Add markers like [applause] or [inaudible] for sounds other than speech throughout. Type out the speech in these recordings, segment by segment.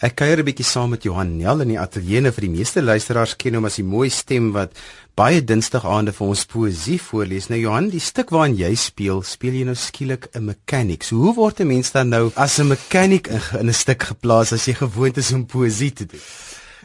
Ek kuier 'n bietjie saam met Johan Nel in die ateljee vir die meeste luisteraars ken hom as die mooi stem wat baie dinsdag aande vir ons poësie voorlees. Nou Johan, die stuk waarin jy speel, speel jy nou skielik 'n mechanic. So hoe word 'n mens dan nou as 'n mechanic in, 'n stuk geplaas as jy gewoond is om poësie te doen?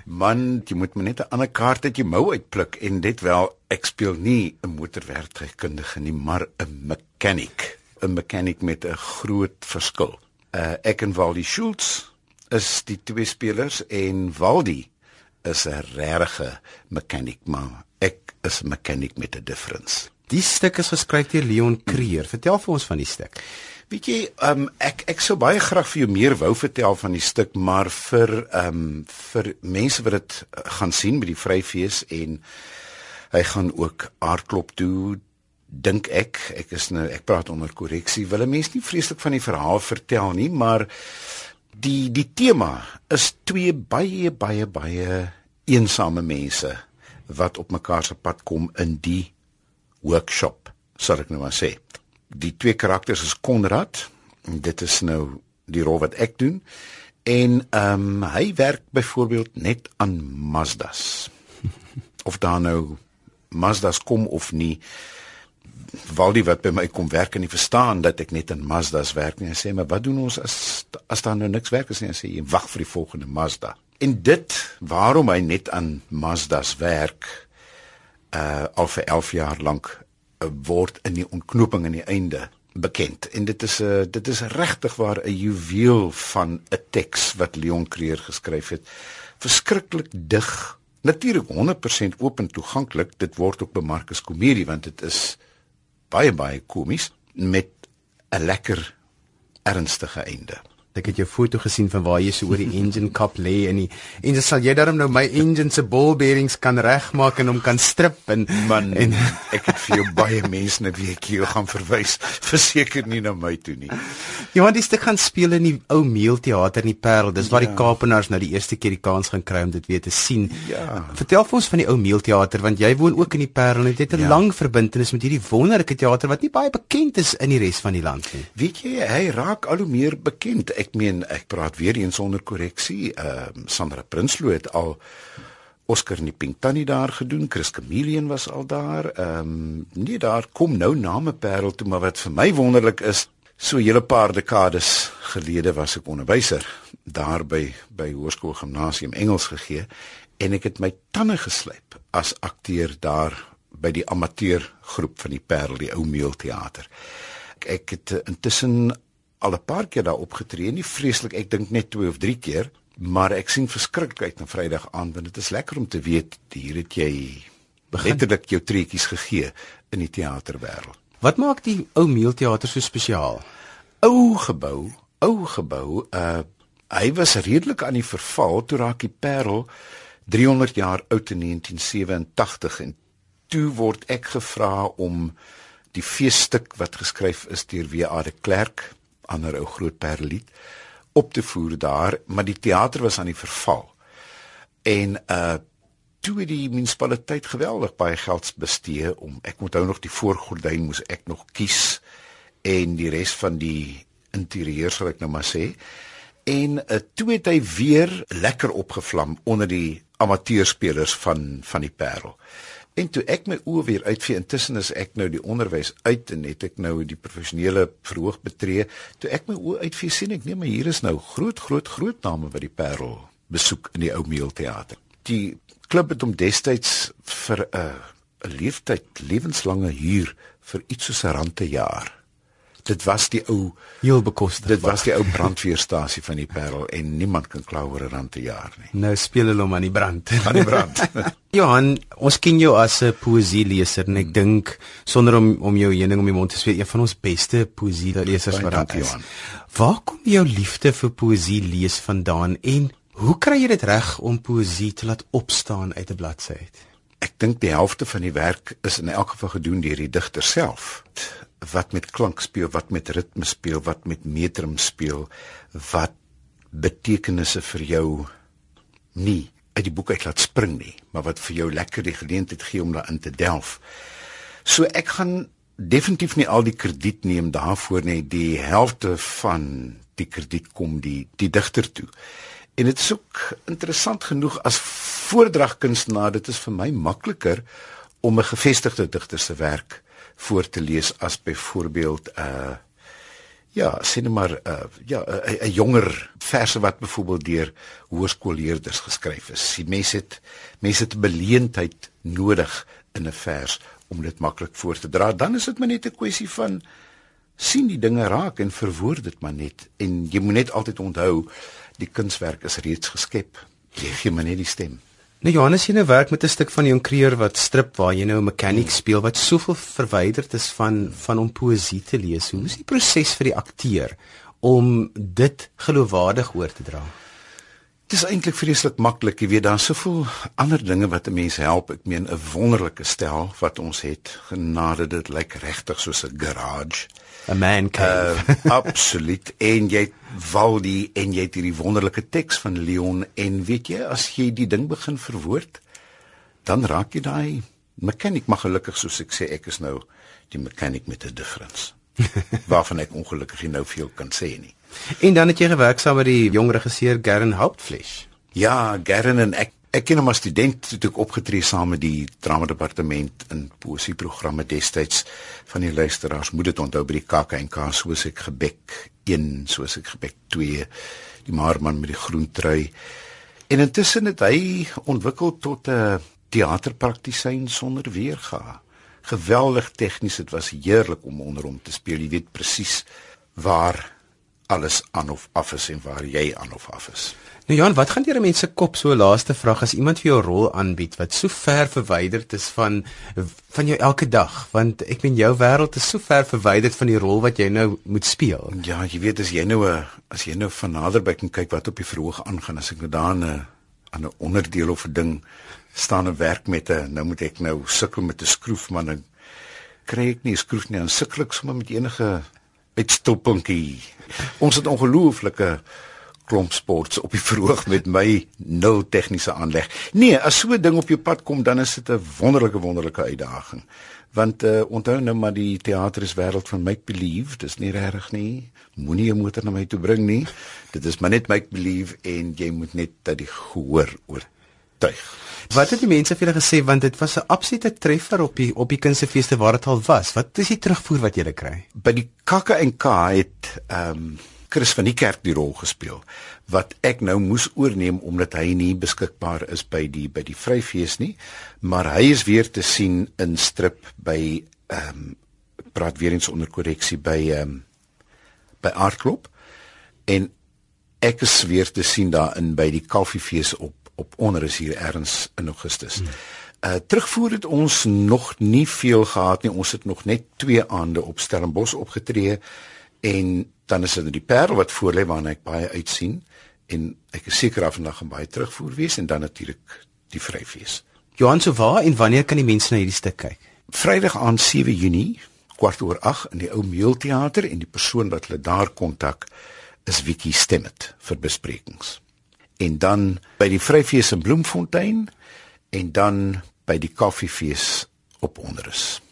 Man, jy moet net 'n ander kaart uit jou mou uitpluk en dit wel ek speel nie 'n motorwerktuigkundige nie, maar 'n mechanic. 'n Mechanic met 'n groot verskil. Uh, ek en Wally Schultz is die twee spelers en Wally is 'n regte mechanic maar ek is 'n mechanic met 'n difference. Die stuk is geskryf deur Leon Creer. Vertel vir ons van die stuk. Weet jy, um, ek ek sou baie graag vir jou meer wou vertel van die stuk, maar vir ehm um, vir mense wat dit uh, gaan sien by die Vryfees en hy gaan ook aardklop toe dink ek ek is nou ek praat onder korreksie wil 'n mens nie vreeslik van die verhaal vertel nie maar die die tema is twee baie baie baie eensame mense wat op mekaar se pad kom in die workshop, sal ek nou maar sê. Die twee karakters is Konrad en dit is nou die rol wat ek doen en ehm um, hy werk byvoorbeeld net aan Mazdas. [laughs] Of daar nou Mazdas kom of nie. Waldie wat by my kom werk en nie verstaan dat ek net aan Mazdas werk nie. Hy sê maar wat doen ons as as daar nou niks werk is nie? Hy sê jy wag vir die volgende Mazda. En dit waarom hy net aan Mazdas werk uh al vir 11 jaar lank uh, word in die ontknoping aan die einde bekend. En dit is 'n uh, dit is regtig waar 'n juweel van 'n teks wat Leon Creer geskryf het. Verskriklik dig. Natuurlik 100% oop en toeganklik. Dit word ook bemark as komedie want dit is baie baie komies met 'n lekker ernstige einde. Ek het jou foto gesien van waar jy so oor die engine kap lê en die en sal jy daarom nou my engine se ball bearings kan regmaak en hom kan strip en man en ek het vir jou baie mense net ek jou gaan verwys verseker nie na my toe nie. Ja, want die stuk gaan speel in die ou meelteater in die Parel. Dis waar ja. die Kaapenaars nou die eerste keer die kans gaan kry om dit weer te sien. Ja. Vertel vir ons van die ou meelteater want jy woon ook in die Parel en jy het 'n ja. lang verbintenis met hierdie wonderlike teater wat nie baie bekend is in die res van die land nie. Weet jy, hy raak al hoe meer bekend. Ek ek meen ek praat weer eens sonder korreksie. Ehm uh, Sandra Prinsloo het al Oscar in die Pink Tannie daar gedoen. Chris Chameleon was al daar. Ehm um, nee, daar kom nou name Parel toe, maar wat vir my wonderlik is, so 'n hele paar dekades gelede was ek onderwyser daar by by Hoërskool Gimnasium Engels gegee en ek het my tande geslyp as akteur daar by die amateur groep van die Parel, die ou meelteater. Ek, het uh, intussen al 'n paar keer daar opgetree, nie vreeslik, ek dink net 2 of 3 keer, maar ek sien verskriklik uit na Vrydag aan want dit is lekker om te weet hier het jy letterlik jou treetjies gegee in die teaterwêreld. Wat maak die ou meelteater so spesiaal? Ou gebou, ou gebou, uh hy was redelik aan die verval toe raak die Parel 300 jaar oud in 1987 en toe word ek gevra om die feesstuk wat geskryf is deur W.A. de Klerk ander ou groot perlied op te voer daar, maar die teater was aan die verval. En uh toe die munisipaliteit geweldig baie geld bestee om ek moet nou nog die voorgordyn moes ek nog kies en die res van die interieur sal ek nou maar sê. En uh, toe het hy weer lekker opgevlam onder die amateurspelers van van die Parel. En toe ek my oë weer uitvee, intussen is ek nou die onderwys uit en het ek nou die professionele verhoog betree. Toe ek my oë uitvee, sien ek nee, maar hier is nou groot groot groot name wat die Parel besoek in die ou meelteater. Die klub het hom destyds vir 'n uh, 'n leeftyd lewenslange huur vir iets soos 'n rand per jaar dit was die ou heel bekostig. Dit was die ou brandweerstasie van die Parel en niemand kan kla oor 'n rand per jaar nie. Nou speel hulle hom aan die brand. Aan die brand. [laughs] Johan, ons ken jou as 'n poësieleser en ek dink sonder om om jou heuning om die mond te sweet, een van ons beste poësielesers wat daar is. Waar kom jou liefde vir poësie lees vandaan en hoe kry jy dit reg om poësie te laat opstaan uit 'n bladsy uit? Ek dink die helfte van die werk is in elk geval gedoen deur die digter self wat met klank speel, wat met ritme speel, wat met metrum speel, wat betekenisse vir jou nie uit die boek uit laat spring nie, maar wat vir jou lekker die geleentheid gee om daarin te delf. So ek gaan definitief nie al die krediet neem daarvoor nie, die helfte van die krediet kom die die digter toe. En dit is ook interessant genoeg as voordragkunstenaar, dit is vir my makliker om 'n gevestigde digter se werk voor te lees as byvoorbeeld 'n uh, ja, sien nou maar uh, ja, 'n jonger verse wat byvoorbeeld deur hoërskoolleerders geskryf is. Die mense het mense het beleentheid nodig in 'n vers om dit maklik voor te dra. Dan is dit maar net 'n kwessie van sien die dinge raak en verwoord dit maar net en jy moet net altyd onthou die kunswerk is reeds geskep. Jy gee maar net die stem. Nou Johannes, jy nou werk met 'n stuk van Jon Creer wat strip waar jy nou 'n mechanic speel wat soveel verwyderd is van van om poësie te lees. Hoe is die proses vir die akteur om dit geloofwaardig oor te dra? Dit is eintlik vreeslik maklik, jy weet daar's soveel ander dinge wat 'n mens help. Ek meen 'n wonderlike stel wat ons het. Genade dit lyk regtig soos 'n garage. 'n Man cave. Uh, [laughs] absoluut. En jy Waldi en jy het hierdie wonderlike teks van Leon en weet jy as jy die ding begin verwoord, dan raak jy daai mechanic maar gelukkig soos ek sê ek is nou die mechanic met 'n difference. [laughs] Waarvan ek ongelukkig nie nou veel kan sê nie. En dan het jy gewerk saam met die jong regisseur Gern Hauptfleisch. Ja, Gern en ek ek ken hom as student toe ek opgetree saam met die drama departement in poesieprogramme destyds van die luisteraars moet dit onthou by die KAK&K soos ek gebek 1 soos ek gebek 2 die maarman met die groen trui. En intussen het hy ontwikkel tot 'n teaterpraktisyn sonder weerga. Geweldig tegnies dit was heerlik om onder hom te speel. Jy weet presies waar alles aan of af is en waar jy aan of af is. Nou Jan, wat gaan deur 'n mens se kop so laaste vraag as iemand vir jou rol aanbied wat so ver verwyderd is van van jou elke dag, want ek meen jou wêreld is so ver verwyderd van die rol wat jy nou moet speel. Ja, jy weet as jy nou 'n as jy nou van naderby kan kyk wat op die verhoog aangaan, as ek nou daar 'n aan 'n onderdeel of 'n ding staan en werk met 'n nou moet ek nou sukkel met 'n skroef man en kry ek nie 'n skroef nie, dan sukkel ek sommer met enige uitstoppunkie. Ons het ongelooflike klomp sports op die [laughs] verhoog met my nul tegniese aanleg. Nee, as so 'n ding op jou pad kom, dan is dit 'n wonderlike wonderlike uitdaging. Want uh, onthou nou maar die teater is wêreld van make believe, dis nie regtig nie. Moenie 'n motor na my toe bring nie. Dit is maar net make believe en jy moet net dat die gehoor oortuig. Wat het die mense vir julle gesê want dit was 'n absolute treffer op die op die kunstefeeste waar dit al was. Wat is die terugvoer wat julle kry? By die Kakke en K het ehm um, Chris van die kerk die rol gespeel wat ek nou moes oorneem omdat hy nie beskikbaar is by die by die Vryfees nie, maar hy is weer te sien in strip by ehm um, praat weer eens onder korreksie by ehm um, by Artklub en ek is weer te sien daar in by die Koffiefees op op onder is hier erns in Augustus. Hmm. Uh terugvoer het ons nog nie veel gehad nie. Ons het nog net 2 aande op Stellenbosch opgetree en dan is dit die Parel wat voor lê waarna ek baie uitsien en ek is seker af vandag gaan baie terugvoer wees en dan natuurlik die Vryfees. Johan, so waar en wanneer kan die mense na hierdie stuk kyk? Vrydag aan 7 Junie, kwart oor 8 in die ou Meelteater en die persoon wat hulle daar kontak is Wiki Stemmet vir besprekings en dan by die Vryfees in Bloemfontein en dan by die Koffiefees op Onderus.